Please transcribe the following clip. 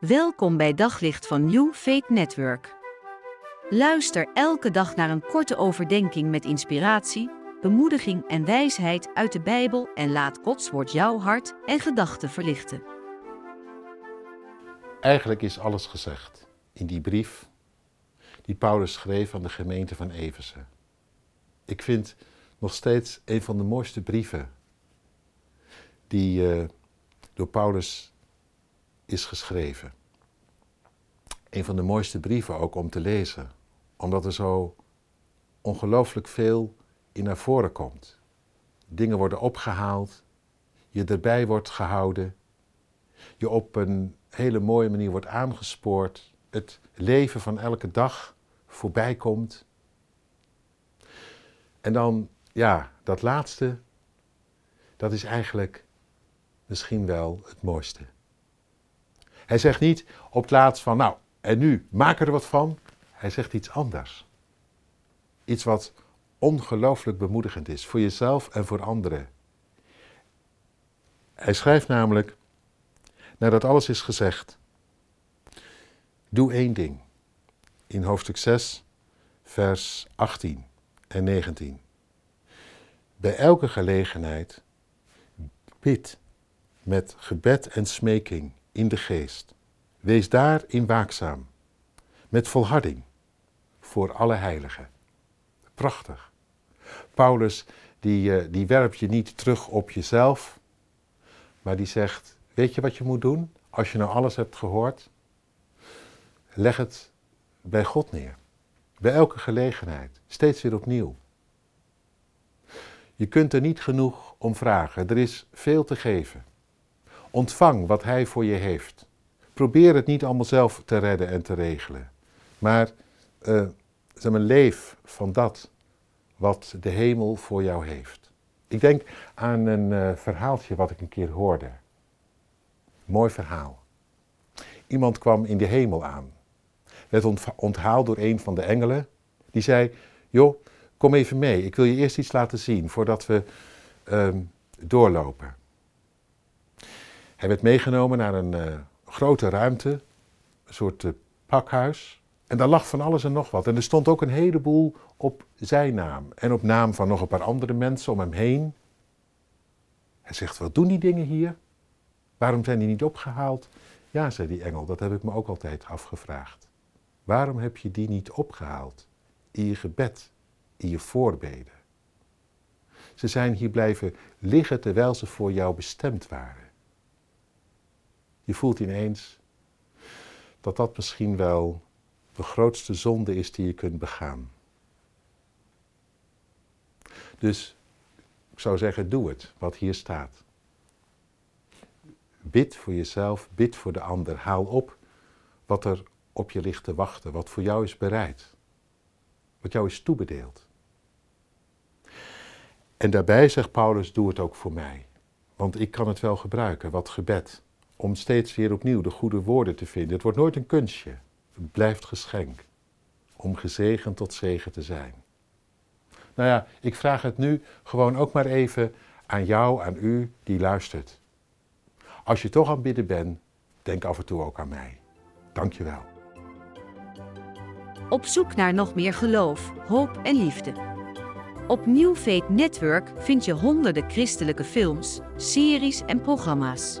Welkom bij Daglicht van New Faith Network. Luister elke dag naar een korte overdenking met inspiratie, bemoediging en wijsheid uit de Bijbel en laat Gods woord jouw hart en gedachten verlichten. Eigenlijk is alles gezegd in die brief die Paulus schreef aan de gemeente van Efeze. Ik vind nog steeds een van de mooiste brieven die uh, door Paulus is geschreven. Een van de mooiste brieven ook om te lezen, omdat er zo ongelooflijk veel in naar voren komt. Dingen worden opgehaald, je erbij wordt gehouden, je op een hele mooie manier wordt aangespoord, het leven van elke dag voorbij komt. En dan, ja, dat laatste, dat is eigenlijk misschien wel het mooiste. Hij zegt niet op het laatst van, nou, en nu, maak er wat van. Hij zegt iets anders. Iets wat ongelooflijk bemoedigend is voor jezelf en voor anderen. Hij schrijft namelijk, nadat alles is gezegd, doe één ding. In hoofdstuk 6, vers 18 en 19. Bij elke gelegenheid bid met gebed en smeking in de geest. Wees daarin waakzaam, met volharding, voor alle heiligen. Prachtig. Paulus, die, eh, die werpt je niet terug op jezelf, maar die zegt, weet je wat je moet doen? Als je nou alles hebt gehoord, leg het bij God neer. Bij elke gelegenheid, steeds weer opnieuw. Je kunt er niet genoeg om vragen, er is veel te geven. Ontvang wat Hij voor je heeft. Probeer het niet allemaal zelf te redden en te regelen. Maar uh, zeg maar, leef van dat wat de hemel voor jou heeft. Ik denk aan een uh, verhaaltje wat ik een keer hoorde. Mooi verhaal. Iemand kwam in de hemel aan. Werd onthaald door een van de engelen. Die zei, joh, kom even mee. Ik wil je eerst iets laten zien voordat we uh, doorlopen. Hij werd meegenomen naar een uh, grote ruimte, een soort uh, pakhuis. En daar lag van alles en nog wat. En er stond ook een heleboel op zijn naam. En op naam van nog een paar andere mensen om hem heen. Hij zegt, wat doen die dingen hier? Waarom zijn die niet opgehaald? Ja, zei die engel, dat heb ik me ook altijd afgevraagd. Waarom heb je die niet opgehaald? In je gebed, in je voorbeden. Ze zijn hier blijven liggen terwijl ze voor jou bestemd waren. Je voelt ineens dat dat misschien wel de grootste zonde is die je kunt begaan. Dus ik zou zeggen, doe het, wat hier staat. Bid voor jezelf, bid voor de ander. Haal op wat er op je ligt te wachten, wat voor jou is bereid, wat jou is toebedeeld. En daarbij zegt Paulus, doe het ook voor mij, want ik kan het wel gebruiken, wat gebed om steeds weer opnieuw de goede woorden te vinden. Het wordt nooit een kunstje. Het blijft geschenk. Om gezegend tot zegen te zijn. Nou ja, ik vraag het nu gewoon ook maar even aan jou, aan u die luistert. Als je toch aan bidden bent, denk af en toe ook aan mij. Dank je wel. Op zoek naar nog meer geloof, hoop en liefde. Op New Faith Network vind je honderden christelijke films, series en programma's.